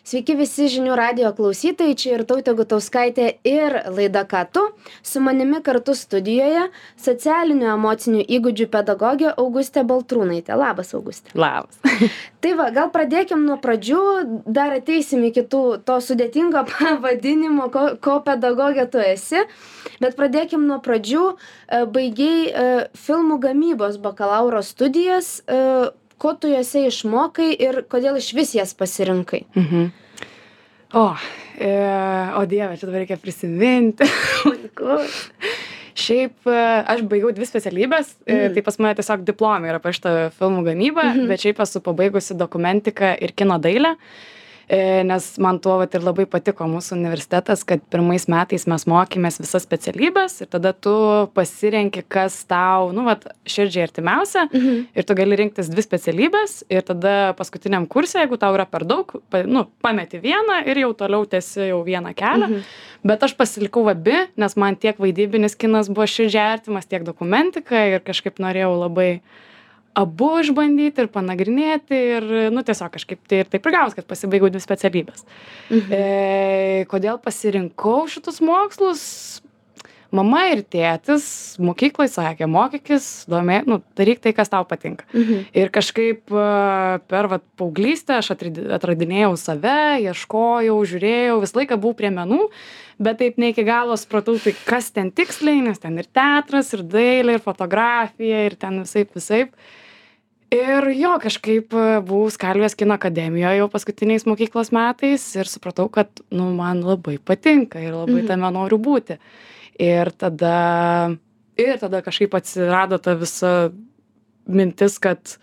Sveiki visi žinių radio klausytojai, čia ir Tautė Gutauskaitė ir laida Ką tu. Su manimi kartu studijoje socialinių emocinių įgūdžių pedagogė Augustė Baltrūnaitė. Labas, Augustė. Labas. tai va, gal pradėkim nuo pradžių, dar ateisim iki tų, to sudėtingo pavadinimo, ko, ko pedagogė tu esi. Bet pradėkim nuo pradžių. E, baigiai e, filmų gamybos bakalauro studijas e, ko tu juose išmokai ir kodėl išvis jas pasirinkai? Mhm. O, e, o Dieve, čia dabar reikia prisiminti. Šiaip e, aš baigiau dvi specialybės, mm. tai pas mane tiesiog diplomai yra pašta filmų gamyba, mm -hmm. bet šiaip esu pabaigusi dokumentiką ir kino dailę. Uh, nes man tuo vat ir labai patiko mūsų universitetas, kad pirmais metais mes mokėmės visas specialybės ir tada tu pasirenki, kas tau, nu, vat, širdžiai artimiausia mhm. ir tu gali rinktis dvi specialybės ir tada paskutiniam kursė, jeigu tau yra per daug, nu, pameti vieną ir jau toliau tęsi jau vieną kelią. Mhm. Bet aš pasilikau abi, nes man tiek vaidybinis kinas buvo širdžiai artimas, tiek dokumentika ir kažkaip norėjau labai abu išbandyti ir panagrinėti ir, nu, tiesiog kažkaip tai ir taip ir gavos, kad pasibaigiau dvi specialybės. Mhm. E, kodėl pasirinkau šitus mokslus? Mama ir tėtis mokyklai sakė, mokykis, domė, nu, daryk tai, kas tau patinka. Mhm. Ir kažkaip e, per vat, paauglystę aš atradinėjau save, ieškojau, žiūrėjau, visą laiką buvau prie menų, bet taip ne iki galo supratau, tai kas ten tiksliai, nes ten ir teatras, ir dailė, ir fotografija, ir ten visai, visai ir jo kažkaip e, buvau skalvijos kino akademijoj jau paskutiniais mokyklos metais ir supratau kad nu man labai patinka ir labai Mhm. tame noriu būti. Ir tada ir tada kažkaip atsirado ta visa mintis kad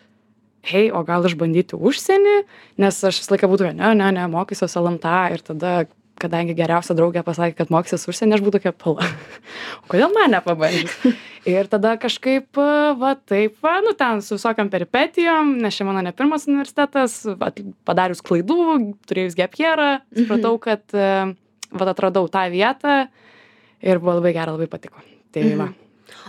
hei o gal išbandyti užsienį? Nes aš visą laiką būdavau ne ne ne mokysiuos lmta ir tada kadangi geriausia draugė pasakė kad mokysies užsieny aš buvau tokia pala o kodėl man nepabandžius? Ir tada kažkaip va taip va nu ten su visokiom peripetijom nes čia mano ne pirmas universitetas vat padarius klaidų turėjus gap jerą supratau kad e, vat atradau tą vietą ir buvo labai gera labai patiko. Tai va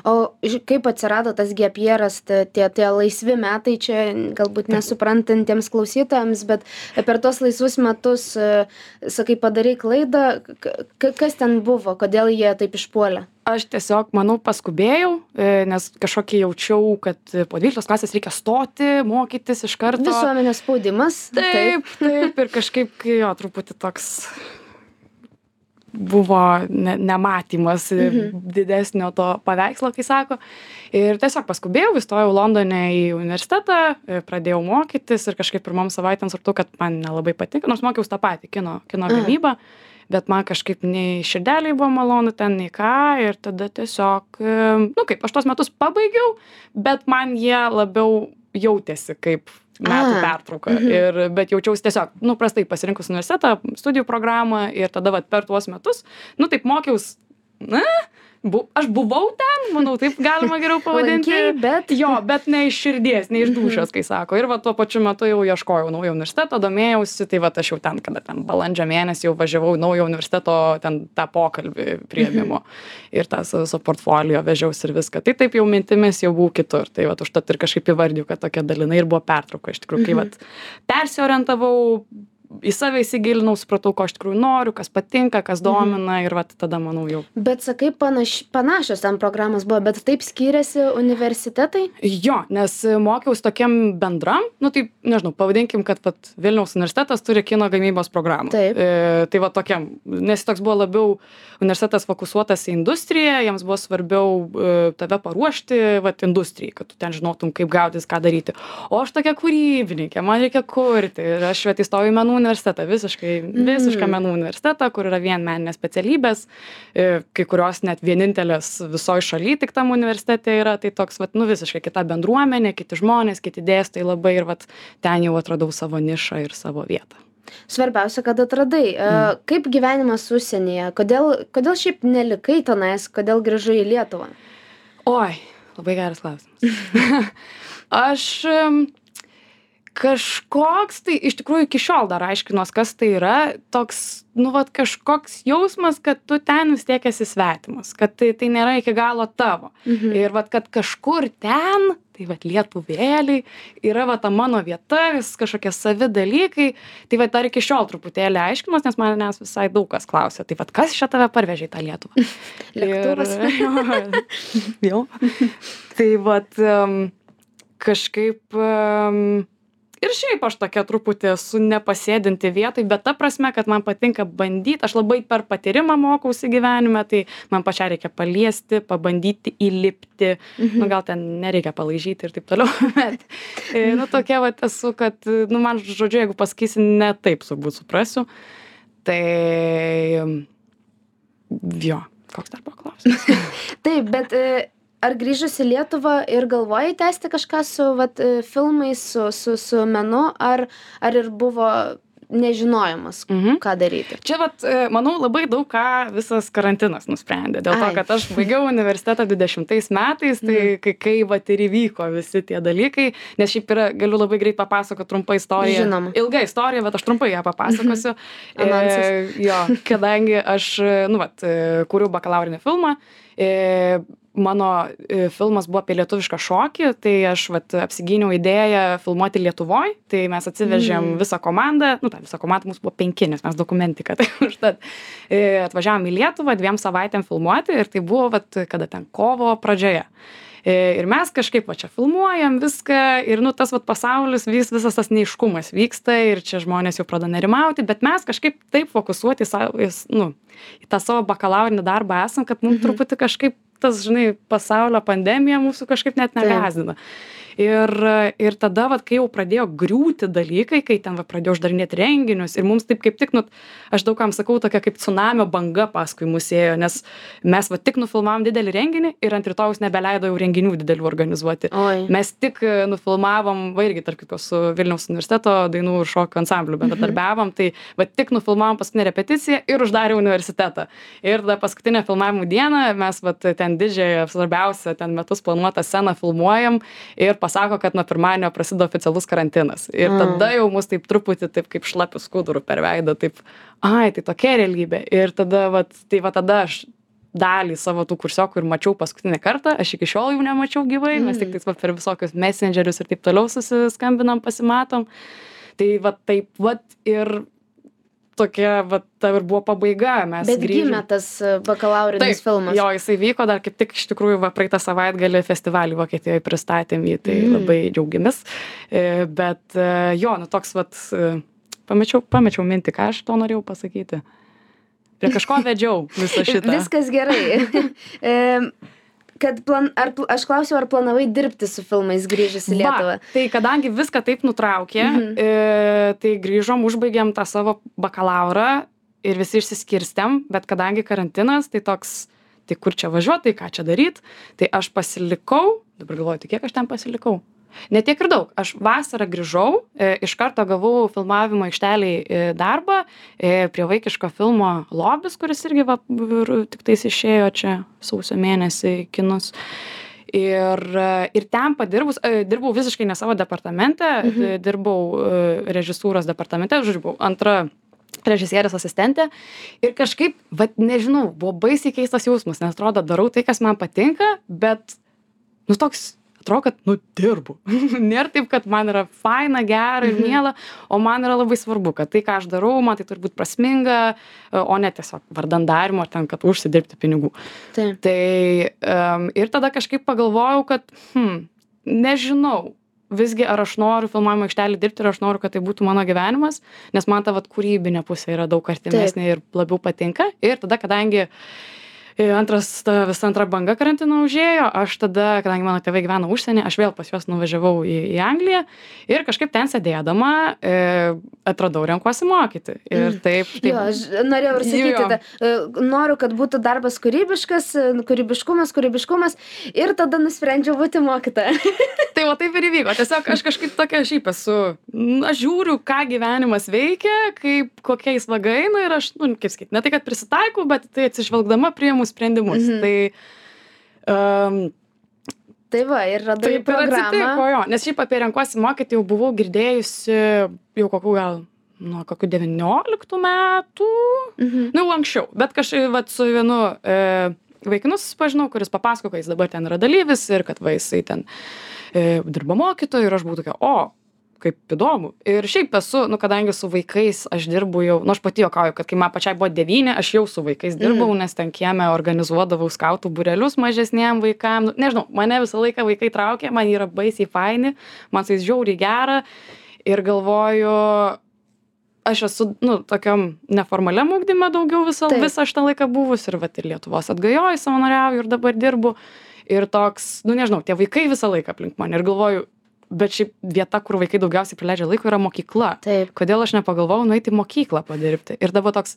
O kaip atsirado tas gepjeras, tie, tie laisvi metai čia galbūt nesuprantantiems klausytojams, bet per tos laisvus metus, e, sakai, padarai klaidą, k- k- kas ten buvo, kodėl jie taip išpuolė? aš tiesiog manau paskubėjau e, nes kažkokį jaučiau kad po dvyliktos klasės reikia stoti mokytis iš karto Visuomenės spaudimas. taip taip ir kažkaip kai jo truputį toks buvo ne nematymas didesnio to paveikslo kai sako ir tiesiog paskubėjau įstojau londone į universitetą e, pradėjau mokytis ir kažkaip pirmom savaitėm supratau kad man nelabai patinka nors mokiaus tą patį kino kino Aha. gamybą bet man kažkaip nei širdelei buvo malonu ten nei ką ir tada tiesiog e, nu kaip aš tuos metus pabaigiau bet man jie labiau jautėsi kaip metų pertrauka mhm. ir bet jaučiaus tiesiog nu prastai pasirinkus universitetą studijų programą ir tada vat per tuos metus nu taip mokiaus na bu aš buvau ten manau taip galima geriau pavadinti. Lankei, bet- jo bet ne iš širdies ne iš dūšios kai sako. Ir va tuo pačiu metu jau ieškojau naujo universiteto domėjausi tai vat aš jau ten kada ten balandžio mėnesį jau važiavau naujo universiteto ten tą pokalbį priėmimo. Ir tą savo visą portfolio vežiausi ir viską. Tai taip jau mintimis jau buvau kitur. Tai vat užtat ir kažkaip įvardijau kad tokia dalinai ir buvo pertrauka. Iš tikrųjų kai vat persiorientavau į save įsigilinau supratau ko iš tikrųjų noriu kas patinka kas domina ir vat tada manau jau Bet sakai, panaš, panašios ten programos buvo, bet taip skiriasi universitetai? jo nes mokiaus tokiam bendram nu taip nežinau pavadinkim kad vat vilniaus universitetas turi kino gamybos programą Taip. e, tai va tokiam nes toks buvo labiau universitetas fokusuotas į industriją jiems buvo svarbiau e, tave paruošti vat industrijai kad tu ten žinotum kaip gaudytis ką daryti o aš tokia kūrybininkė man reikia kurti ir aš vat įstojau į menų universitetą visiškai visišką menų universitetą kur yra vien meninės specialybės e, kai kurios net vienintelės visoj šaly tik tam universitete yra tai toks vat nu visiškai kita bendruomenė kiti žmonės kiti dėstytojai labai ir vat ten jau atradau savo nišą ir savo vietą Svarbiausia, kad atradai. Mm. Kaip gyvenimas užsienyje? Kodėl, kodėl šiaip nelikai tenais, kodėl grįžai į Lietuvą? Oi, labai geras klausimas. Aš kažkoks tai iš tikrųjų iki šiol dar aiškinuos, kas tai yra, toks, nu, vat kažkoks jausmas, kad tu ten vis tiek esi svetimas, kad tai, tai nėra iki galo tavo. Mhm. Ir vat, kad kažkur ten, tai vat lietuvėliai yra va ta mano vieta vis kažkokie savi dalykai tai vat dar iki šiol truputėlį aiškinuos nes manęs visai daug kas klausia tai vat kas čia tave parvežė į tą lietuvą Lėktuvas. Ir, jo. tai vat kažkaip ir šiaip aš tokia truputį esu nepasėdinti vietoj bet ta prasme kad man patinka bandyt aš labai per patyrimą mokausi gyvenime tai man pačiai reikia paliesti pabandyti įlipti. Nu gal ten nereikia palaižyti ir taip toliau bet e, nu tokia vat esu kad nu man žodžiu jeigu pasakysi ne taip turbūt suprasiu tai jo koks dar buvo klausimas? Taip, bet e, ar grįžus į Lietuvą ir galvojai tęsti kažką su vat, e, filmais, su, su, su menu, ar, ar ir buvo nežinojimas, Mhm. ką daryti? Čia, vat, e, manau, labai daug ką visas karantinas nusprendė. Dėl to, kad aš baigiau universitetą 20 metais, tai Mhm. kai, kai vat ir įvyko visi tie dalykai, nes šiaip yra, galiu labai greit papasakoti trumpą istoriją. Žinoma. Ilga istorija, bet aš trumpai ją papasakosiu. Avansas. E, jo, kadangi aš, nu, vat, kūriau bakalaurinį filmą, e, mano e, filmas buvo apie lietuvišką šokį, tai aš vat, apsigyniau idėją filmuoti Lietuvoje, tai mes atsivežėm Mm. visą komandą, nu, ta visa komanda mūsų buvo penki, nes mes dokumentiką, tai užtat e, atvažiavom į Lietuvą dviem savaitėm filmuoti ir tai buvo, vat, kada ten kovo pradžioje. E, Ir mes kažkaip va čia filmuojam viską ir, nu, tas vat pasaulis, vis, visas tas neiškumas vyksta ir čia žmonės jau pradeda nerimauti, bet mes kažkaip taip fokusuoti į, savo- į, nu, į tą savo bakalaurinį darbą esam, kad mums Mhm. truputį kažkaip tas, žinai, pasaulio pandemija mūsų kažkaip net Taip. Ir, ir tada, vat, kai jau pradėjo griūti dalykai, kai ten va, pradėjo uždarinėti renginius ir mums taip kaip tik, nu, aš daugam sakau, tokia kaip tsunamio banga paskui mus ėjo, nes mes va tik nufilmavom didelį renginį ir ant rytojus nebeleido jau renginių didelių organizuoti. Oi. Mes tik e, nufilmavom, va irgi tarp kitko su Vilniaus universiteto dainų ir šokio ansambliu bendradarbiavom, tai va tik nufilmavom paskutinę repeticiją ir uždarė universitetą. Ir tada paskutinę filmavimų dieną mes va ten didžiąją, svarbiausią, ten metus planuotą sceną filmuojam ir pasako, kad nuo pirmadienio prasideda oficialus karantinas. Ir Mm. tada jau mus taip truputį taip kaip šlapių skudurų per veidą, taip, ai, tai tokia realybė. Ir tada, va, tai va tada aš dalį savo tų kursiokų ir mačiau paskutinį kartą, aš iki šiol jau nemačiau gyvai, mm. mes tik tais va, per visokius messengerius ir taip toliau susiskambinam, pasimatom. Tai va taip va ir tokia va ta ir buvo pabaiga, mes Bet grįžom. gimė tas e, bakalaurinis filmas. Jo, jisai vyko dar kaip tik iš tikrųjų va, praeitą savaitgalį festivalį Vokietijoje pristatėm jį, tai Mm. labai džiaugiamės. E, Bet e, jo, nu toks vat, e, pamečiau, pamečiau mintį, ką aš to norėjau pasakyti. Prie kažko vedžiau visą šitą. Viskas gerai. Kad plan, ar, aš klausiau, ar planavai dirbti su filmais grįžus į Lietuvą. Va, tai kadangi viską taip nutraukė, mhm. e, tai grįžom, užbaigėm tą savo bakalaurą ir visi išsiskirstėm, bet kadangi karantinas, tai toks, tai kur čia važiuoti, tai ką čia daryti, tai aš pasilikau, dabar galvoju, tai kiek aš ten pasilikau. Ne tiek ir daug. Aš vasarą grįžau, e, iš karto gavau filmavimo aikšteliai e, darbą e, prie vaikiško filmo Lobis, kuris irgi va, ir tik tais išėjo čia sausio mėnesį į kinus. Ir, ir ten padirbus, dirbau visiškai ne savo departamente, Mhm. dirbau režisūros departamente, žodžiu, buvau antra režisierės asistentė. Ir kažkaip, vad nežinau, buvo baisiai keistas jausmas, nes atrodo, darau tai, kas man patinka, bet, nu toks, atrodo, kad, nu, dirbu. Nėra taip, kad man yra faina, gera ir Mhm. miela, o man yra labai svarbu, kad tai, ką aš darau, man tai turi būti prasminga, o ne tiesiog vardan darimo ar ten, kad užsidirbti pinigų. Taip. Tai um, ir tada kažkaip pagalvojau, kad, hm, nežinau, visgi ar aš noriu filmavimo aikštelį dirbti ir aš noriu, kad tai būtų mano gyvenimas, nes man ta vat kūrybinė pusė yra daug artimesnė ir labiau patinka. Ir tada, kadangi e, antras, ta visa antra banga karantino užėjo, aš tada, kadangi mano tėvai gyvena užsienį, aš vėl pas juos nuvažiavau į, į Angliją ir kažkaip ten sėdėdama e, atradau renkuosi mokyti. Ir Mm. taip, taip Jo, aš norėjau ir sakyti, ta, e, noriu, kad būtų darbas kūrybiškas, e, kūrybiškumas, kūrybiškumas ir tada nusprendžiau būti mokytoja. tai va taip ir įvyko tiesiog aš kažkaip tokia šiaip esu aš žiūriu ką gyvenimas veikia kaip kokia jis vaga eina ir aš nu kaip sakyt ne tai kad prisitaikau bet tai atsižvelgdama priimu sprendimus Mhm. tai um, tai va, ir radai taip ir atsitiko programą. jo nes šiaip apie renkuosi mokyti jau buvau girdėjusi jau kokių gal nuo kokių devynioliktų metų Mhm. nu jau anksčiau bet kažkaip vat su vienu e, vaikinu susipažinau kuris papasakojo kad jis dabar ten yra dalyvis ir kad va jisai ten e, dirba mokytoju ir aš buvau tokia, o, kaip įdomu. Ir šiaip esu, nu, kadangi su vaikais aš dirbu jau, nu, aš pati juokauju, kad kai man pačiai buvo devyni, aš jau su vaikais dirbau, mm. nes ten kieme organizuodavau skautų burelius mažesniem vaikam. Nu, nežinau, mane visą laiką vaikai traukė, man yra baisiai faini, man su jais žiauriai gera. Ir galvoju, aš esu, nu, tokiam neformaliam ūkdyme daugiau visą, Taip. visą šitą laiką buvus ir, vat, ir Lietuvos atgajoju, savanoriauju ir dabar dirbu. Ir toks, nu nežinau, tie vaikai visą laiką aplink mane ir galvoju, bet šiaip vieta, kur vaikai daugiausiai praleidžia laiko, yra mokykla. Taip. Kodėl aš nepagalvojau nueiti į mokyklą padirbti? Ir dabar toks,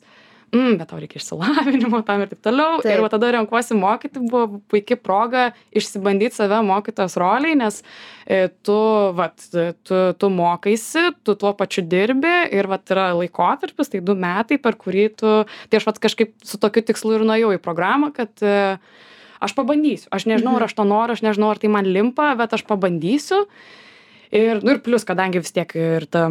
mm, bet tau reikia išsilavinimo tam ir taip toliau. Taip. Ir va tada renkuosi mokyti, buvo puikia proga išsibandyti save mokytos roliai, nes e, tu, va, tu, tu mokaisi, tu tuo pačiu dirbi ir va yra laikotarpis, tai du metai, per kurį tu, tai aš va kažkaip su tokiu tikslu ir nuėjau į programą, kad e, aš pabandysiu. Aš nežinau, ar mhm. aš to noriu, aš nežinau, ar tai man limpa, bet aš pabandysiu. Ir, nu ir plus, kadangi vis tiek ir ta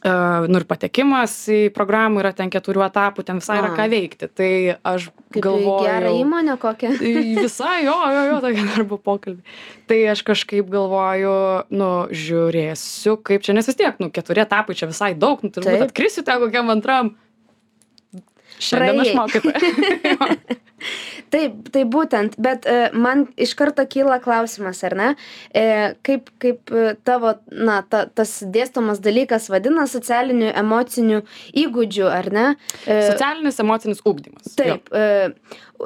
Uh, nu ir patekimas į programą yra ten keturių etapų, ten visai A. yra ką veikti. Tai aš Kaip galvoju. Gerą įmonę kokią. Visai, jo, jo, jo, tokia darbo pokalbį. Tai aš kažkaip galvoju, nu, žiūrėsiu, kaip čia, nes vis tiek, nu, keturi etapai čia visai daug, nu, turbūt atkrisite kokiam antram. Šiandien aš mokytoja. Taip, tai būtent, bet e, man iš karto kyla klausimas, ar ne, e, kaip, kaip e, tavo, na, ta, tas dėstomas dalykas vadina socialinių emocinių įgūdžių, ar ne? Socialinis emocinis ūkdymas. Taip, e,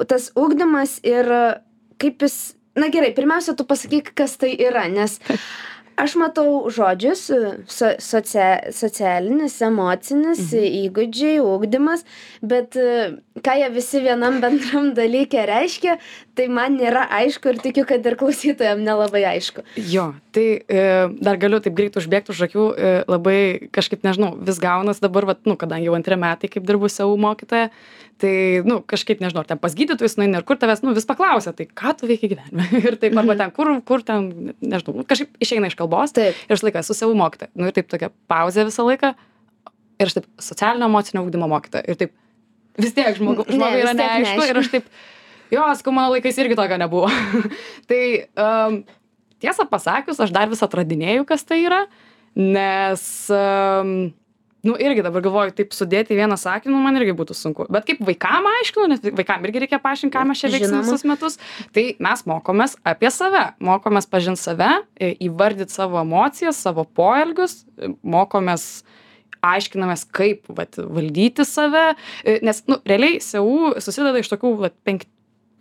tas ūkdymas ir kaip jis, na gerai, pirmiausia, tu pasakyk, kas tai yra, nes aš matau žodžius so, socia, socialinis, emocinis, mhm. įgūdžiai, ūkdymas, bet ką jie visi vienam bendram dalyke reiškia, tai man nėra aišku ir tikiu, kad ir klausytojams nelabai aišku. Jo, tai e, dar galiu taip greit užbėgti už akių, e, labai kažkaip nežinau, vis gaunas dabar, vat, nu, kadangi jau antrį metai kaip dirbu savo mokytoje, tai, nu, kažkaip nežinau, ar ten pas gydytojus, nu, ir kur tavęs, nu, vis paklausia, tai ką tu veikia gyvenime. ir taip, arba mhm. ten, kur, kur ten, nežinau, kažkaip išeina iš kalbos. Taip. Ir aš laiką su savo mokytoja. Nu, ir taip tokia pauzė visą laiką. Ir aš taip, socialinio emocinio ūkdymo mokytoja. Ir taip, vis tiek žmogu, žmogui yra neaišku. neaišku. Ir aš taip, jo, sakau, mano laikais irgi tokio nebuvo. tai um, tiesą pasakius, aš dar vis atradinėjau, kas tai yra, nes, um, nu, irgi dabar galvoju, taip sudėti vieną sakinį, nu, man irgi būtų sunku. Bet kaip vaikam aiškinu, nes vaikam irgi reikia paaiškinti, ką mes čia veiksime visus metus, tai mes mokomės apie save, mokomės pažinti save, įvardyti savo emocijas, savo poelgius, mokomės aiškinamės, kaip vat, valdyti save, nes, nu, realiai SEU susideda iš tokių vat, penk,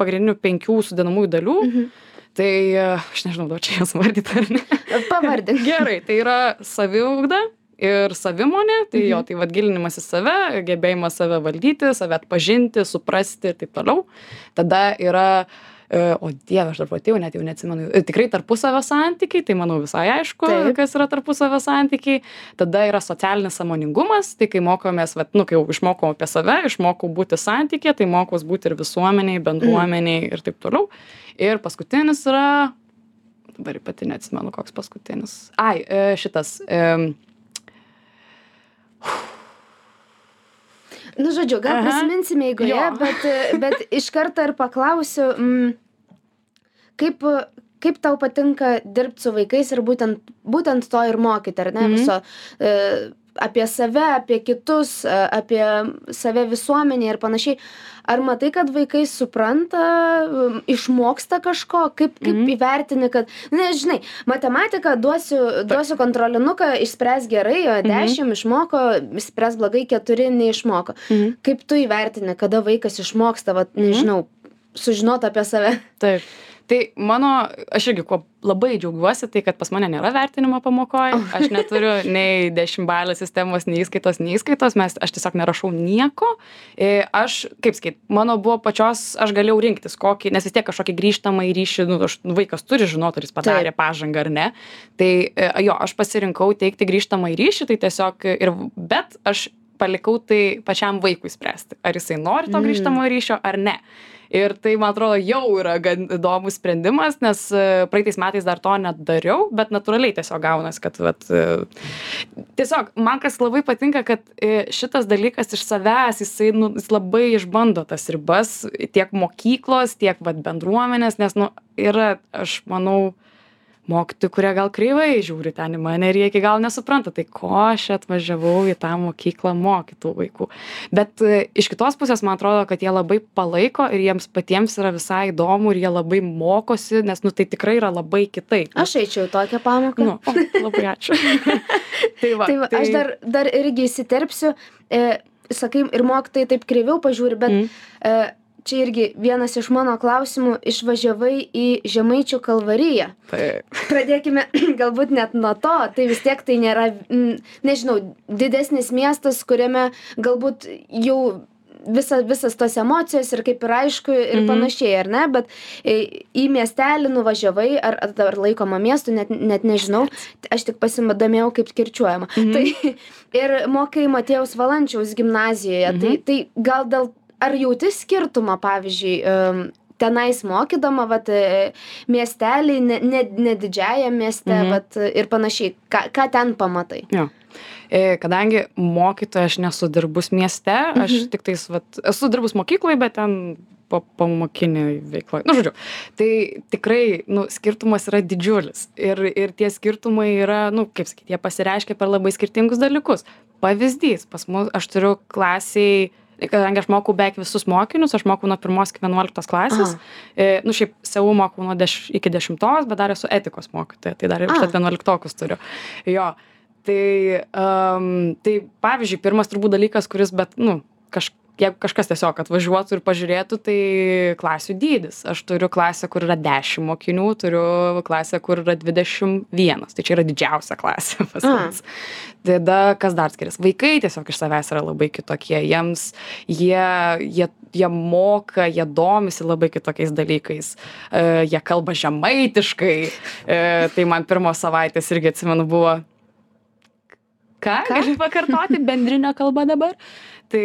pagrindinių penkių sudedamųjų dalių. Mhm. Tai aš nežinau, daug čia jas vardyti ar ne. Pavardink. Gerai, tai yra saviugda ir savimonė, tai mhm. jo, tai vad gilinimas į save, gebėjimas save valdyti, save atpažinti, suprasti ir taip toliau. Tada yra E, o dieve, aš dar pati jau net jau neatsimenu. E, tikrai tarpusavio santykiai, tai manau visai aišku, Taip. kas yra tarpusavio santykiai. Tada yra socialinis samoningumas, tai kai mokomės, vat, nu, kai jau išmokom apie save, išmokau būti santykė, tai mokos būti ir visuomeniai, bendruomeniai mm. ir taip toliau. Ir paskutinis yra, dabar pati neatsimenu, koks paskutinis. Ai, e, šitas. Nu žodžiu gal prisiminsime eigoje bet bet iš karto ir paklausiu mm, kaip kaip tau patinka dirbt su vaikais ir būtent būtent to ir mokyt ar ne mhm. viso e, apie save apie kitus apie save visuomenėj ir panašiai. Ar matai kad vaikai supranta išmoksta kažko? Kaip kaip mhm. įvertini kad nes žinai matematika duosiu duosiu kontrolinuką išspręs gerai o mhm. dešim išmoko išspręs blogai keturi neišmoko. Kaip tu įvertini kada vaikas išmoksta vat nežinau sužinot apie save? Taip tai mano aš irgi kuo labai džiaugiuosi tai kad pas mane nėra vertinimo pamokoj. Aš neturiu nei dešimtbalės sistemos nei įskaitos nei įskaitos. Mes aš tiesiog nerašau nieko. I aš kaip sakyt mano buvo pačios aš galėjau rinktis kokį nes vis tiek kažkokį grįžtamąjį ryšį nu aš nu vaikas turi žinot ar jis padarė pažangą ar ne. Tai e, jo aš pasirinkau teikti grįžtamąjį ryšį tai tiesiog ir bet aš palikau tai pačiam vaikui spręsti ar jisai nori to mm. grįžtamojo ryšio ar ne ir tai man atrodo jau yra gan įdomus sprendimas nes e, praeitais metais dar to nedariau bet natūraliai tiesiog gaunas kad vat e, tiesiog man kas labai patinka kad e, šitas dalykas iš savęs jisai nu jis labai išbando tas ribas tiek mokyklos tiek vat bendruomenės nes nu yra aš manau mokytojų kurie gal kreivai žiūri ten į mane ir jie iki galo nesupranta tai ko aš atvažiavau į tą mokyklą mokyt tų vaikų bet e, iš kitos pusės man atrodo kad jie labai palaiko ir jiems patiems yra visai įdomu ir jie labai mokosi nes nu tai tikrai yra labai kitaip Aš eičiau tokią pamoką. nu o, labai ačiū tai va, tai va, aš dar, dar irgi įsiterpsiu, e, sakai, ir mokytojai taip kreiviau pažiūri, bet Mm. e, čia irgi vienas iš mano klausimų, išvažiavai į Žemaičių kalvariją. taip Pradėkime galbūt net nuo to, tai vis tiek tai nėra, nežinau, didesnis miestas, kuriame galbūt jau visa, visas tos emocijos ir kaip ir aišku ir Mhm. panašiai, ar ne, bet e, į miestelį nuvažiavai, ar, ar dar laikoma miestu, net, net nežinau, aš tik pasidomėjau, kaip kirčiuojama. Mhm. Tai ir mokai Matėjaus Valančiaus gimnazijoje, Mhm. tai, tai gal dėl, ar jauti skirtumą, pavyzdžiui, tenais mokydama, vat, e, miestelį, ne, ne, ne didžiajam mieste, Mhm. vat, ir panašiai, ką, ką ten pamatai? Jo. E, Kadangi mokytoja aš nesu dirbus mieste, aš Mhm. tik tais, vat, esu dirbus mokykloje, bet ten po pamokinį veiklą. Nu, žodžiu, tai tikrai, nu, skirtumas yra didžiulis. Ir, ir tie skirtumai yra, nu, kaip sakyti, jie pasireiškia per labai skirtingus dalykus. Pavyzdys, pas mus, aš turiu klasiai, kadangi aš mokau beveik visus mokinius, aš mokau nuo pirmos iki vienuoliktos klasės. Aha. E, nu, šiaip SEU mokau nuo deš, iki dešimtos, bet dar esu etikos mokytoja, tai dar ir užtat vienuoliktokus turiu. Jo, tai, um, tai pavyzdžiui, pirmas turbūt dalykas, kuris, bet, nu, kaž, jeigu kažkas tiesiog atvažiuotų ir pažiūrėtų, tai klasių dydis. Aš turiu klasę, kur yra 10 mokinių, turiu klasę, kur yra 21. Tai čia yra didžiausia klasė pas mus. Tada kas dar skiriasi? Vaikai tiesiog iš savęs yra labai kitokie. Jiems jie, jie, jie moka, jie domisi labai kitokiais dalykais. E, jie kalba žemaitiškai. E, tai man pirmos savaitės irgi atsimenu buvo ką Ką? gali pakartoti bendrinė kalba dabar tai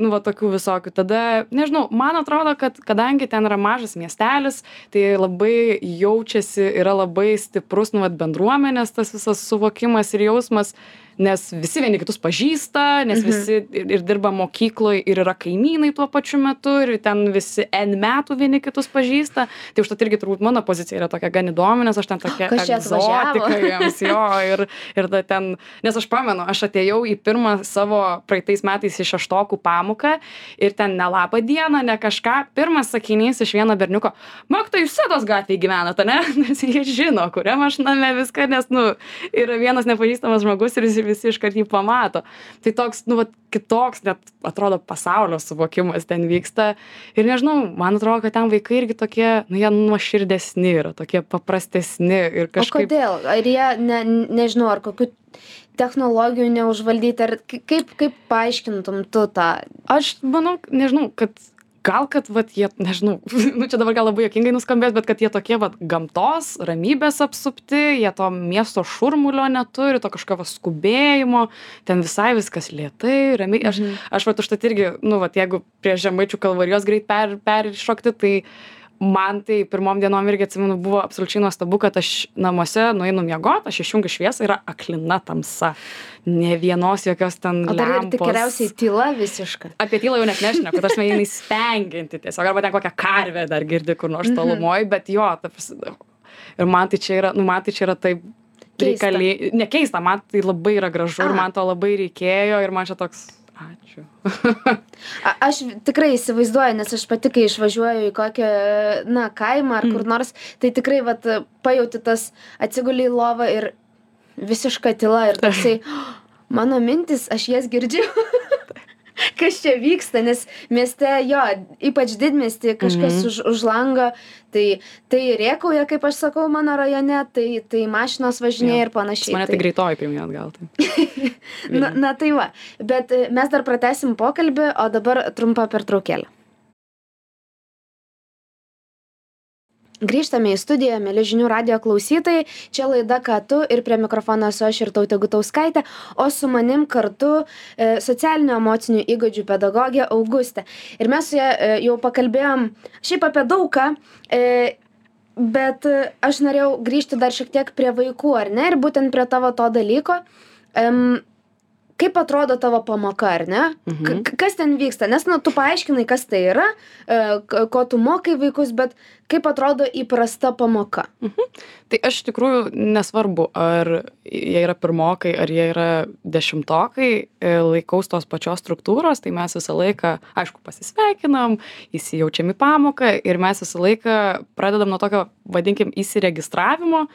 nu va tokių visokių. Tada nežinau man atrodo kad kadangi ten yra mažas miestelis tai labai jaučiasi yra labai stiprus nu vat bendruomenės tas visas suvokimas ir jausmas nes visi vieni kitus pažįsta nes Mhm. visi ir ir dirba mokykloj ir yra kaimynai tuo pačiu metu ir ten visi n metų vieni kitus pažįsta. Tai užtat irgi turbūt mano pozicija yra tokia gan įdomi nes aš ten tokia egzotika jiems jo ir ir ten nes aš pamenu aš atėjau į pirmą savo praeitais metais į šeštokų pamoką ir ten ne laba diena ne kažką pirmas sakinys iš vieno berniuko mokytojai jūs sedos gatvėj gyvenat ane? Nes jie žino kuriam aš name viską nes nu yra vienas nepažįstamas žmogus ir visi visi iškart jį pamato tai toks nu vat kitoks net atrodo pasaulio suvokimas ten vyksta ir nežinau man atrodo kad ten vaikai irgi tokie nu jie nuoširdesni yra tokie paprastesni ir O kažkaip kodėl? Ar jie, ne, nežinau, ar kokių technologijų neužvaldyti, ar kaip, kaip paaiškintum tu tą? aš manau nežinau kad gal kad vat jie nežinau nu čia dabar gal labai juokingai nuskambės bet kad jie tokie vat gamtos ramybės apsupti jie to miesto šurmulio neturi to kažkokio skubėjimo ten visai viskas lėtai ramiai aš Mhm. aš vat užtat irgi nu vat jeigu prie žemaičių kalvarijos greit per peršokti tai man tai pirmom dienom irgi atsimenu buvo absoliučiai nuostabu kad aš namuose nueinu miegot aš išjungiu šviesą yra aklina tamsa nė vienos jokios ten O dar ir tikriausiai tyla visiška. apie tylą jau net nešneku, ta prasme, jinai spengianti tiesiog, arba ten kokią karvę dar girdi kur nors Mhm. tolumoj, bet jo, ta prasme, ir man tai čia yra, nu, man tai čia yra taip reikaliai, nekeista, man tai labai yra gražu ir man to labai reikėjo ir man čia toks, ačiū. A, aš tikrai įsivaizduoju, nes aš pati, kai išvažiuoju į kokią, na, kaimą ar kur nors, tai tikrai, vat, pajauti tas atsigulį į lovą ir visiška tyla ir toksai, mano mintis, aš jas girdžiu. Kas čia vyksta, nes mieste, jo, ypač didmesti, kažkas Mhm. už, už lango, tai, tai riekauja, kaip aš sakau, mano rajone, tai, tai mašinos važinėja Jo. ir panašiai. Mane tai greitoji pirmie atgal. Tai. Na, na tai va, bet e, mes dar pratesim pokalbį, o dabar trumpa pertraukėlė. Grįžtame į studiją, mėly žinių radio klausytojai. Čia laida Ką tu ir prie mikrofono esu aš ir tautė Gutauskaitė, o su manim kartu e, socialinių emocinių įgūdžių pedagogė Augustė. Ir mes su ja e, jau pakalbėjom šiaip apie daugą, e, bet e, aš norėjau grįžti dar šiek tiek prie vaikų, ar ne? Ir būtent prie tavo to dalyko. Em, kaip atrodo tavo pamoka ar ne Mhm. Kas ten vyksta nes nu tu paaiškinai kas tai yra e, ko tu mokai vaikus bet kaip atrodo įprasta pamoka? Tai aš iš tikrųjų nesvarbu ar jie yra pirmokai ar jie yra dešimtokai e, laikaus tos pačios struktūros tai mes visą laiką aišku pasisveikinam įsijaučiam į pamoką ir mes visą laiką pradedam nuo tokio vadinkim įsiregistravimo.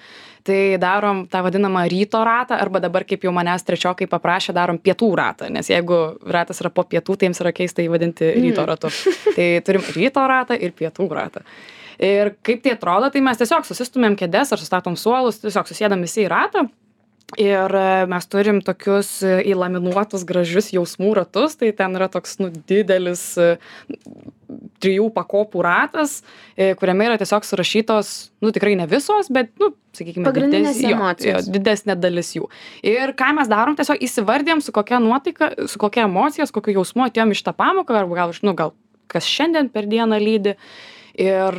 Tai darom tą vadinamą ryto ratą arba dabar kaip jau manęs trečiokai paprašė darom pietų ratą nes jeigu ratas yra po pietų tai jiems yra keista jį vadinti ryto ratu. Tai turim ryto ratą ir pietų ratą ir kaip tai atrodo tai mes tiesiog susistumiam kėdes ar sustatom suolus tiesiog susėdam visi į ratą. Ir e, mes turim tokius e, įlaminuotus gražius jausmų ratus. Tai ten yra toks nu didelis e, trijų pakopų ratas kuriame yra tiesiog surašytos nu tikrai ne visos bet nu sakykime dides- jo, emocijos. jo, didesnė dalis jų. Ir ką mes darom tiesiog įsivardijam su kokia nuotaika su kokia emocija su kokiu jausmu atėjom į šitą pamoką arba gal iš- nu gal kas šiandien per dieną lydi ir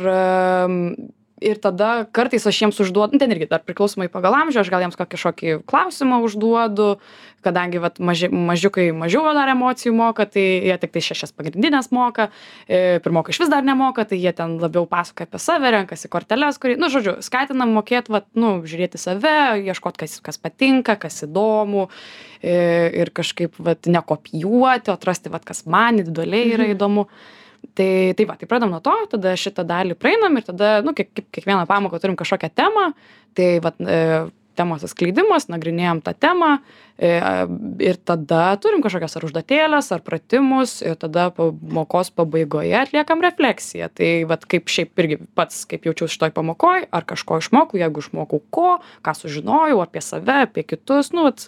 ir tada kartais aš jiems užduodu nu, ten irgi dar priklausomai pagal amžių aš gal jiems kokį kažkokį klausimą užduodu kadangi vat maži mažiukai mažiau dar emocijų moka tai jie tiktai šešias pagrindines moka e, pirmokai išvis dar nemoka tai jie ten labiau pasakoja apie save renkasi korteles kurį nu žodžiu skatinam mokėt vat nu žiūrėt į save ieškot kas kas patinka kas įdomu e, ir kažkaip vat nekopijuoti atrasti vat kas man individualiai yra įdomu tai tai va tai pradedam nuo to tada šitą dalį praeinam ir tada nu kiek kaip kiekvieną pamoką turim kažkokią temą. Tai vat e, temos atskleidimas nagrinėjam tą temą e, ir tada turim kažkokias ar užduotėles ar pratimus ir tada pamokos pabaigoje atliekam refleksiją. Tai vat kaip šiaip irgi pats kaip jaučiaus šitoj pamokoj ar kažko išmokau jeigu išmokau ko ką sužinojau apie save apie kitus nu vat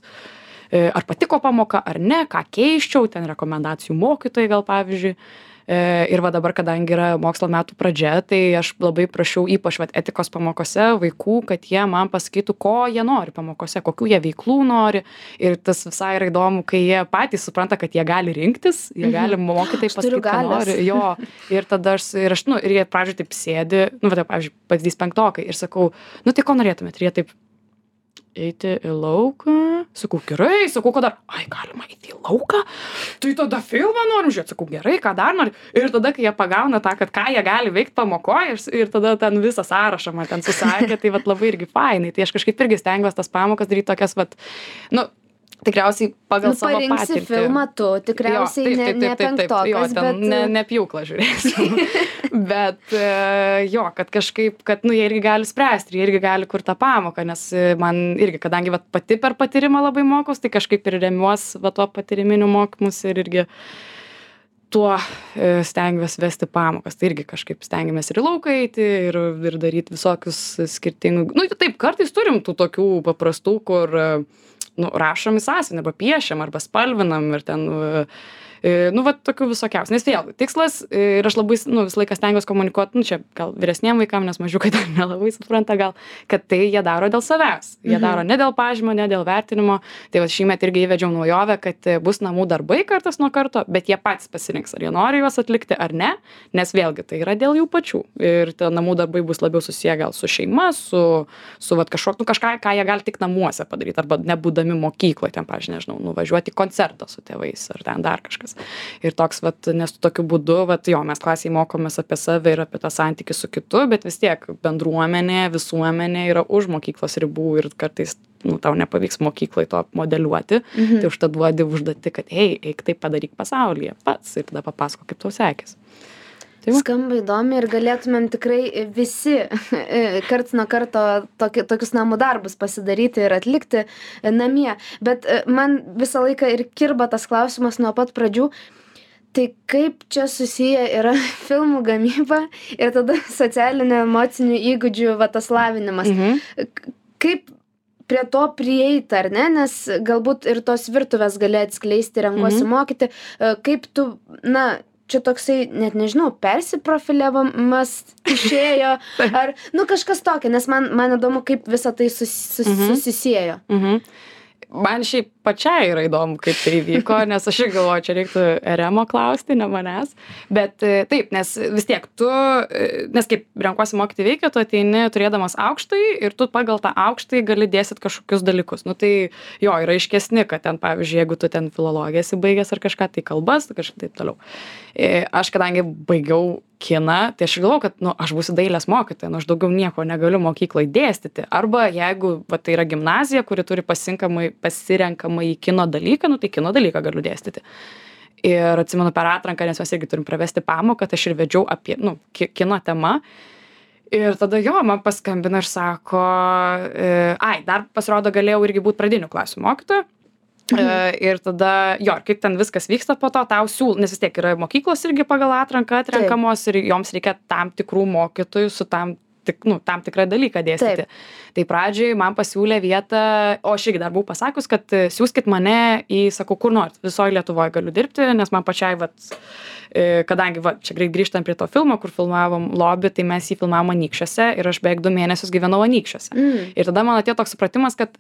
e, ar patiko pamoka ar ne ką keisčiau ten rekomendacijų mokytojai gal pavyzdžiui ir va dabar kadangi yra mokslo metų pradžia tai aš labai prašiau ypač vat etikos pamokose vaikų kad jie man pasakytų ko jie nori pamokose kokių jie veiklų nori. Ir tas visai yra įdomu kai jie patys supranta kad jie gali rinktis jie gali mokytojai Aš turiu pasakyt ką nori jo. Ir tada aš ir aš nu ir jie pradžioj taip sėdi nu va taip pavyzdžiui pavyzdys penktokai ir sakau nu tai ko norėtumėt? Ir jie taip eiti į lauką. Sakau gerai. Sakau ką dar ai galima eiti į lauką? Tai tada filmą norim žiūrėt. Sakau gerai ką dar nori? Ir tada kai jie pagauna tą kad ką jie gali veikt pamokoj ir ir tada ten visą sąrašą man ten susakė tai vat labai irgi fainai. Tai aš kažkaip irgi stengiuos tas pamokas daryt tokias vat nu tikriausiai pagal nu, savo patirtį filmą tu tikriausiai Jo, ne, taip, ne taip, taip, taip, taip. Jo, bet ne, ne pjūklą žiūrėsiu. bet e, jo, kad kažkaip, kad nu, jie irgi gali spręsti, jie irgi gali kur tą pamoką, nes e, man irgi, kadangi vat, pati per patyrimą labai mokaus, tai kažkaip ir remiuos va, tuo patyriminiu mokymus ir irgi tuo e, stengiuosi vesti pamokas. Tai irgi kažkaip stengiamės ir į lauką eiti, ir, ir daryti visokius skirtingus. Nu, taip, kartais turim tų tokių paprastų, kur e, nu, rašom į sąsiuvinį, arba piešiam, arba spalvinam ir ten, nu, va, tokių visokiausių. Nes vėl, tikslas e, ir aš labai, nu, visą laiką stengiuosi komunikuoti, nu, čia gal vyresniem vaikam, nes mažiukai dar nelabai supranta gal, kad tai jie daro dėl savęs. Jie Mhm. daro ne dėl pažymio, ne dėl vertinimo. Tai va šįmet irgi įvedžiau naujovę, kad e, bus namų darbai kartas nuo karto, bet jie patys pasirinks, ar jie nori juos atlikti ar ne, nes vėlgi tai yra dėl jų pačių. Ir tie namų darbai bus labiau susiję gal su šeima, su, su vat, kažkokiu, nu, kažką, ką jie gali tik namuose padaryti, arba nebūdami mokykloje, ten, pažiūrėjau, nežinau, nuvažiuoti į koncertą su tėvais ar ten dar kažkas. Ir toks, vat, nes tokiu būdu, vat, jo, mes klasiai mokomės apie save ir apie tą santykį su kitu, bet vis tiek bendruomenė, visuomenė yra už mokyklos ribų ir kartais nu, tau nepavyks mokyklai to modeliuoti, mhm. tai užtat duodi užduoti, kad, hei, eik tai padaryk pasaulyje pats ir tada papasako, kaip tau sekės. Tai. Skamba įdomi ir galėtumėm tikrai visi karts nuo karto toki, tokius namų darbus pasidaryti ir atlikti e, namie. Bet e, man visą laiką ir kirba tas klausimas nuo pat pradžių. Tai kaip čia susiję yra filmų gamyba ir tada socialinių emocinių įgūdžių va tas lavinimas. Mhm. Kaip prie to prieiti, ar ne, nes galbūt ir tos virtuvės gali atskleisti, renkuosi Mhm. mokyti, E, kaip tu, na, čia toksai, net nežinau, persiprofiliavimas išėjo, ar, nu, kažkas tokio, nes man, man įdomu, kaip visa tai sus, sus, Mhm. susisėjo. Mhm. Man šiaip pačiai yra įdomu kaip tai įvyko nes aš irgi galvoju čia reiktų eremo klausti ne manęs. Bet e, taip nes vis tiek tu e, nes kaip renkuosi mokyti veikia tu ateini turėdamas aukštąjį ir tu pagal tą aukštąjį gali dėstyt kažkokius dalykus. Nu tai jo yra aiškesni kad ten pavyzdžiui jeigu tu ten filologiją esi baigęs ar kažką tai kalbas kažkaip taip toliau. E, aš kadangi baigiau kiną tai aš ir galvojau kad nu aš būsiu dailės mokytoja nu aš daugiau nieko negaliu mokykloj dėstyti. Arba jeigu va tai yra gimnazija kuri turi pasirenkamai pasirenkamąjį kino dalyką nu tai kino dalyką galiu dėstyti. Ir atsimenu per atranką nes mes irgi turim pravesti pamoką tai aš ir vedžiau apie nu ki kino tema. Ir tada jo man paskambina ir sako e, ai dar pasirodo galėjau irgi būt pradinių klasių mokytoja Mhm. E, ir tada, jo, kaip ten viskas vyksta po to, tau siūl, nes vis tiek yra mokyklos irgi pagal atranką atrenkamos Taip. ir joms reikia tam tikrų mokytojų su tam tik, nu, tam tikrą dalyką dėstyti. Taip. Tai pradžioj man pasiūlė vietą, o aš irgi dar buvau pasakus, kad siūskit mane į, sakau, kur nors, visoje Lietuvoje galiu dirbti, nes man pačiai, vat, e, kadangi, va, čia greit grįžtant prie to filmo, kur filmavom lobby, tai mes jį filmavom Anykščiuose ir aš beveik du mėnesius gyvenau Anykščiuose. Mm. Ir tada man atėjo toks supratimas, kad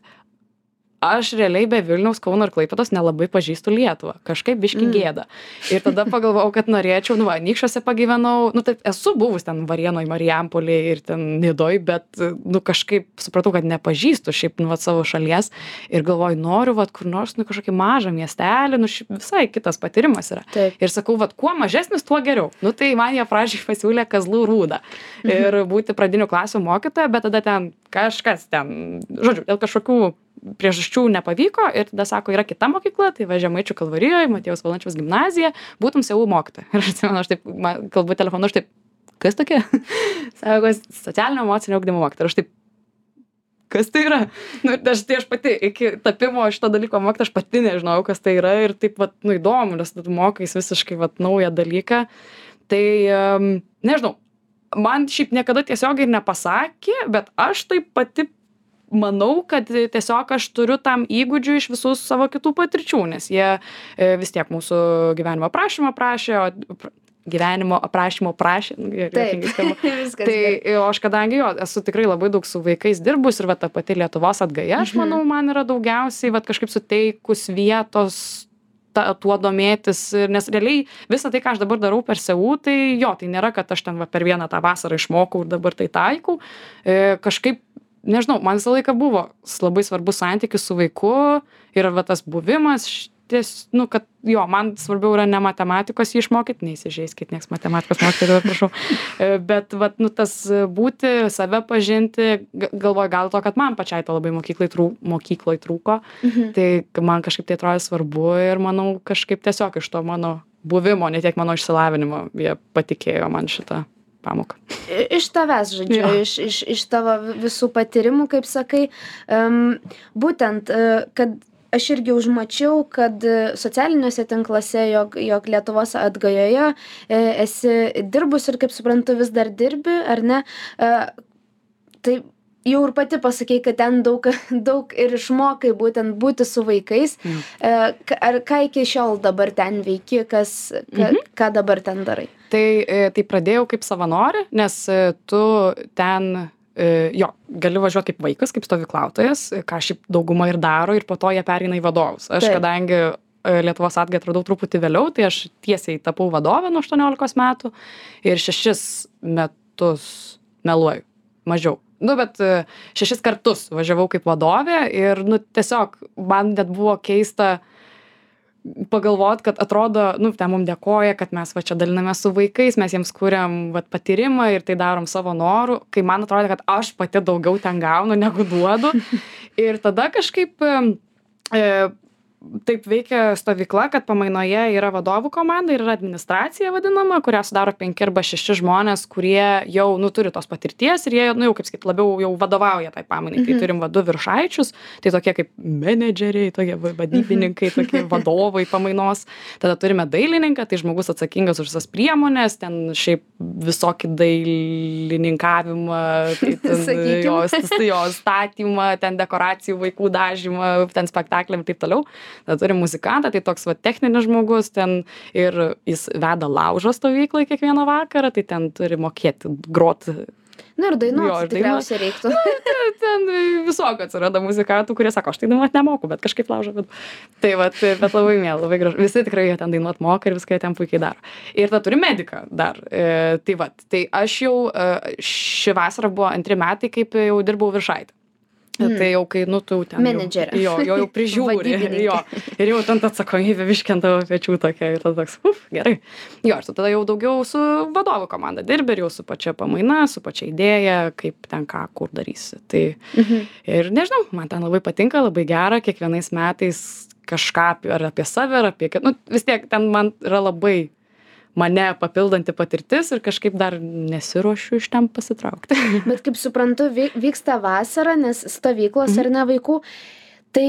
aš realiai be vilniaus kauno ir klaipėdos nelabai pažįstu lietuvą. Kažkaip biškį mm. gėda. Ir tada pagalvojau kad norėčiau nu va anykščiuose pagyvenau. Nu taip esu buvus ten varėnoj marijampolėj ir ten nidoj bet nu kažkaip supratau kad nepažįstu šiaip nu vat savo šalies. Ir galvoju noriu vat kur nors nu kažkokį mažą miestelį nu šiaip visai kitas patyrimas yra. Taip. ir sakau vat kuo mažesnis tuo geriau. Nu tai man jie pradžioj pasiūlė kazlų rūdą. Mhm. ir būti pradinių klasių mokytoja bet tada ten kažkas ten žodžiu dėl kažkokių priežasčių nepavyko ir tada sako yra kita mokykla tai va žemaičių kalvarijoj motiejaus valančiaus gimnazija būtum su mokytoja. Ir aš atsimenu aš taip man kalbu telefonu aš taip kas tokia? Sako socialinio emocinio ugdymo mokytoja. Ir aš taip kas tai yra? Nu aš tai aš pati iki tapimo šito dalyko mokytoja aš pati nežinojau kas tai yra ir taip vat nu įdomu nes tu mokais visiškai vat naują dalyką. Tai um, nežinau man šiaip niekada tiesiogiai ir nepasakė bet aš taip pati manau kad tiesiog aš turiu tam įgūdžių iš visų savo kitų patirčių nes jie e, vis tiek mūsų gyvenimo aprašymą prašė o gyvenimo aprašymo prašė nu, juokingai skamba. tai o aš kadangi jo esu tikrai labai daug su vaikais dirbus ir va ta pati lietuvos atgaja aš mhm. manau man yra daugiausiai vat kažkaip suteikus vietos ta tuo domėtis nes realiai visa tai ką aš dabar darau per su tai jo tai nėra kad aš ten va per vieną tą vasarą išmokau ir dabar tai taikau. E, kažkaip nežinau man visą laiką buvo labai svarbus santykis su vaiku ir va tas buvimas ties nu kad jo man svarbiau yra ne matematikos jį išmokyt neįsižeiskit nieks matematikos mokytojų dabar prašau e, bet vat nu tas būti save pažinti galvoju gal to kad man pačiai to labai mokyklai trū mokykloj trūko mhm. tai man kažkaip tai atrodė svarbu ir manau kažkaip tiesiog iš to mano buvimo ne tiek mano išsilavinimo jie patikėjo man šitą pamoką. Iš tavęs, žodžiu, ja. iš, iš, iš tavo visų patyrimų, kaip sakai, um, būtent, uh, kad aš irgi užmačiau, kad socialiniuose tinkluose, jog, jog Lietuvos atgajoje e, esi dirbus ir, kaip suprantu, vis dar dirbi, ar ne? E, tai jau ir pati pasakei, kad ten daug, daug ir išmokai būtent būti su vaikais. Mm. Ar ką iki šiol dabar ten veiki, kas, ka, mhm. ką dabar ten darai? Tai, e, tai pradėjau kaip savanori, nes e, tu ten jo, gali važiuoti kaip vaikas, kaip stovyklautojas, ką šiaip dauguma ir daro, ir po to jie pereina į vadovus. Aš Taip. kadangi Lietuvos atgai atradau truputį vėliau, tai aš tiesiai tapau vadovę nuo 18 metų ir šešis metus meluoju, mažiau. Nu bet e, šešis kartus važiavau kaip vadovė ir nu tiesiog man net buvo keista pagalvot kad atrodo nu ten mum dėkoja kad mes va čia dalinamės su vaikais mes jiems kuriam vat patyrimą ir tai darom savo noru kai man atrodė kad aš pati daugiau ten gaunu negu duodu. Ir tada kažkaip e, taip veikia stovykla kad pamainoje yra vadovų komanda ir yra administracija vadinama kurią sudaro penki arba šeši žmonės kurie jau nu turi tos patirties ir jie nu jau kaip sakyt labiau jau vadovauja tai pamainai tai mhm. turim va du viršaičius tai tokie kaip menedžeriai tokie vadybininkai mhm. tokie vadovai pamainos tada turime dailininką tai žmogus atsakingas už visas priemones ten šiaip visokį dailininkavimą tai ten jo jo statymą ten dekoracijų vaikų dažymą ten spektakliam ir taip toliau tada turim muzikantą tai toks va techninis žmogus ten ir jis veda laužo stovykloj kiekvieną vakarą tai ten turi mokėti grot nu ir Jo, dainuot ir tikriausiai reiktų ten visokių atsiranda muzikantų, kurie sako, aš tai dainuot nemoku, bet kažkaip laužo. Bet... Tai va, bet labai mėly, labai gražu. Visi tikrai jie ten dainuot moka ir viską jie ten puikiai daro. Ir tada turi mediką dar. E, tai va, tai aš jau e, ši vasara buvo antri metai, kaip jau dirbau viršaitę. Mm. Tai jau kai, nu, tu ten. Menedžerė. Jo, jo, jau prižiūri. Jo. Ir jau ten ta atsakomybė viškintavo pečių tokia. Ir tada toks, uf, gerai. Jo, ir tada jau daugiau su vadovų komanda dirbi ir jau su pačia pamaina, su pačia idėja, kaip ten ką, kur darysi. Tai Mhm. ir nežinau, man ten labai patinka, labai gera, kiekvienais metais kažką apie- ar apie save, ar apie, nu, vis tiek ten man yra labai mane papildanti patirtis ir kažkaip dar nesiuošiu iš ten pasitraukti. Bet kaip suprantu, vy- vyksta vasara, nes stovyklos Mhm. ar ne vaikų, tai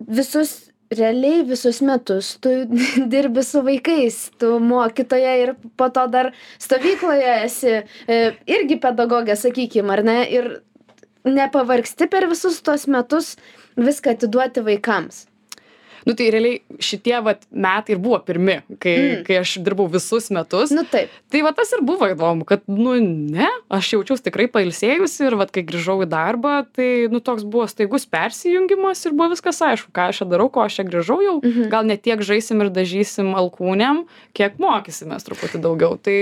visus, realiai visus metus tu dirbi su vaikais, tu mokytoja ir po to dar stovykloje esi e, irgi pedagogė, sakykime, ar ne? Ir nepavargsti per visus tuos metus viską atiduoti vaikams. Nu tai realiai šitie vat metai ir buvo pirmi, kai, Mm. mm. kai aš dirbau visus metus. Nu taip. Tai va tas ir buvo įdomu, kad, nu, ne, aš jaučiausi tikrai pailsėjusi ir, va, kai grįžau į darbą, tai, nu, toks buvo staigus persijungimas ir buvo viskas aišku, ką aš čia darau, ko aš čia grįžau jau. Mhm. Gal ne tiek žaisim ir dažysim alkūnėm, kiek mokysimės truputį daugiau. Tai,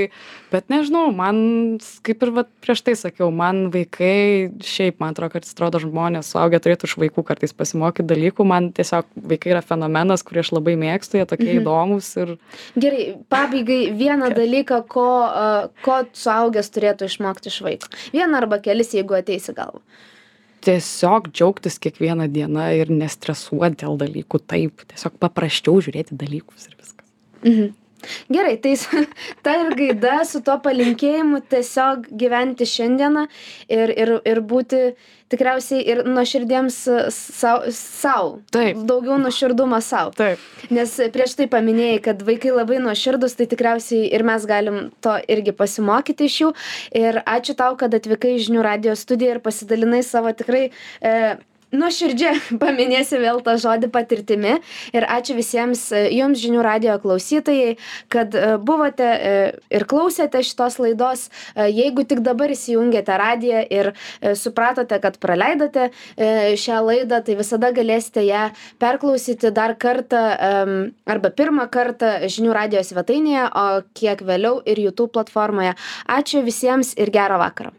bet nežinau, man, kaip ir va, prieš tai sakiau, man vaikai, šiaip, man atrodo, kad atrodo žmonės, suaugę turėtų iš vaikų kartais pasimokyti dalykų, man tiesiog vaikai yra fenomenas, kurį aš labai mėgstu, jie tokie Mhm. įdomus ir Gerai, pabaigai vieną dalyką, ko, ko suaugęs turėtų išmokti iš vaiko. Vieną arba kelis, jeigu ateisi galvo. tiesiog džiaugtis kiekvieną dieną ir nestresuoti dėl dalykų taip tiesiog paprasčiau žiūrėti dalykus ir viskas Mhm. Gerai, tai ta ir gaida su tuo palinkėjimu tiesiog gyventi šiandieną ir, ir, ir būti tikriausiai ir nuoširdiems savo. Taip. Daugiau nuoširdumo savo. taip Nes prieš tai paminėjai, kad vaikai labai nuoširdus, tai tikriausiai ir mes galim to irgi pasimokyti iš jų. Ir ačiū tau, kad atvykai į žinių radio studiją ir pasidalinai savo tikrai e, nuoširdžia, paminėsiu vėl tą žodį patirtimi. Ir ačiū visiems e, jums žinių radio klausytojai, kad e, buvote e, ir klausėte šitos laidos. Jeigu tik dabar įsijungėte radiją ir supratote, kad praleidote šią laidą, tai visada galėsite ją perklausyti dar kartą arba pirmą kartą žinių radio svetainėje, o kiek vėliau ir YouTube platformoje. Ačiū visiems ir gerą vakarą.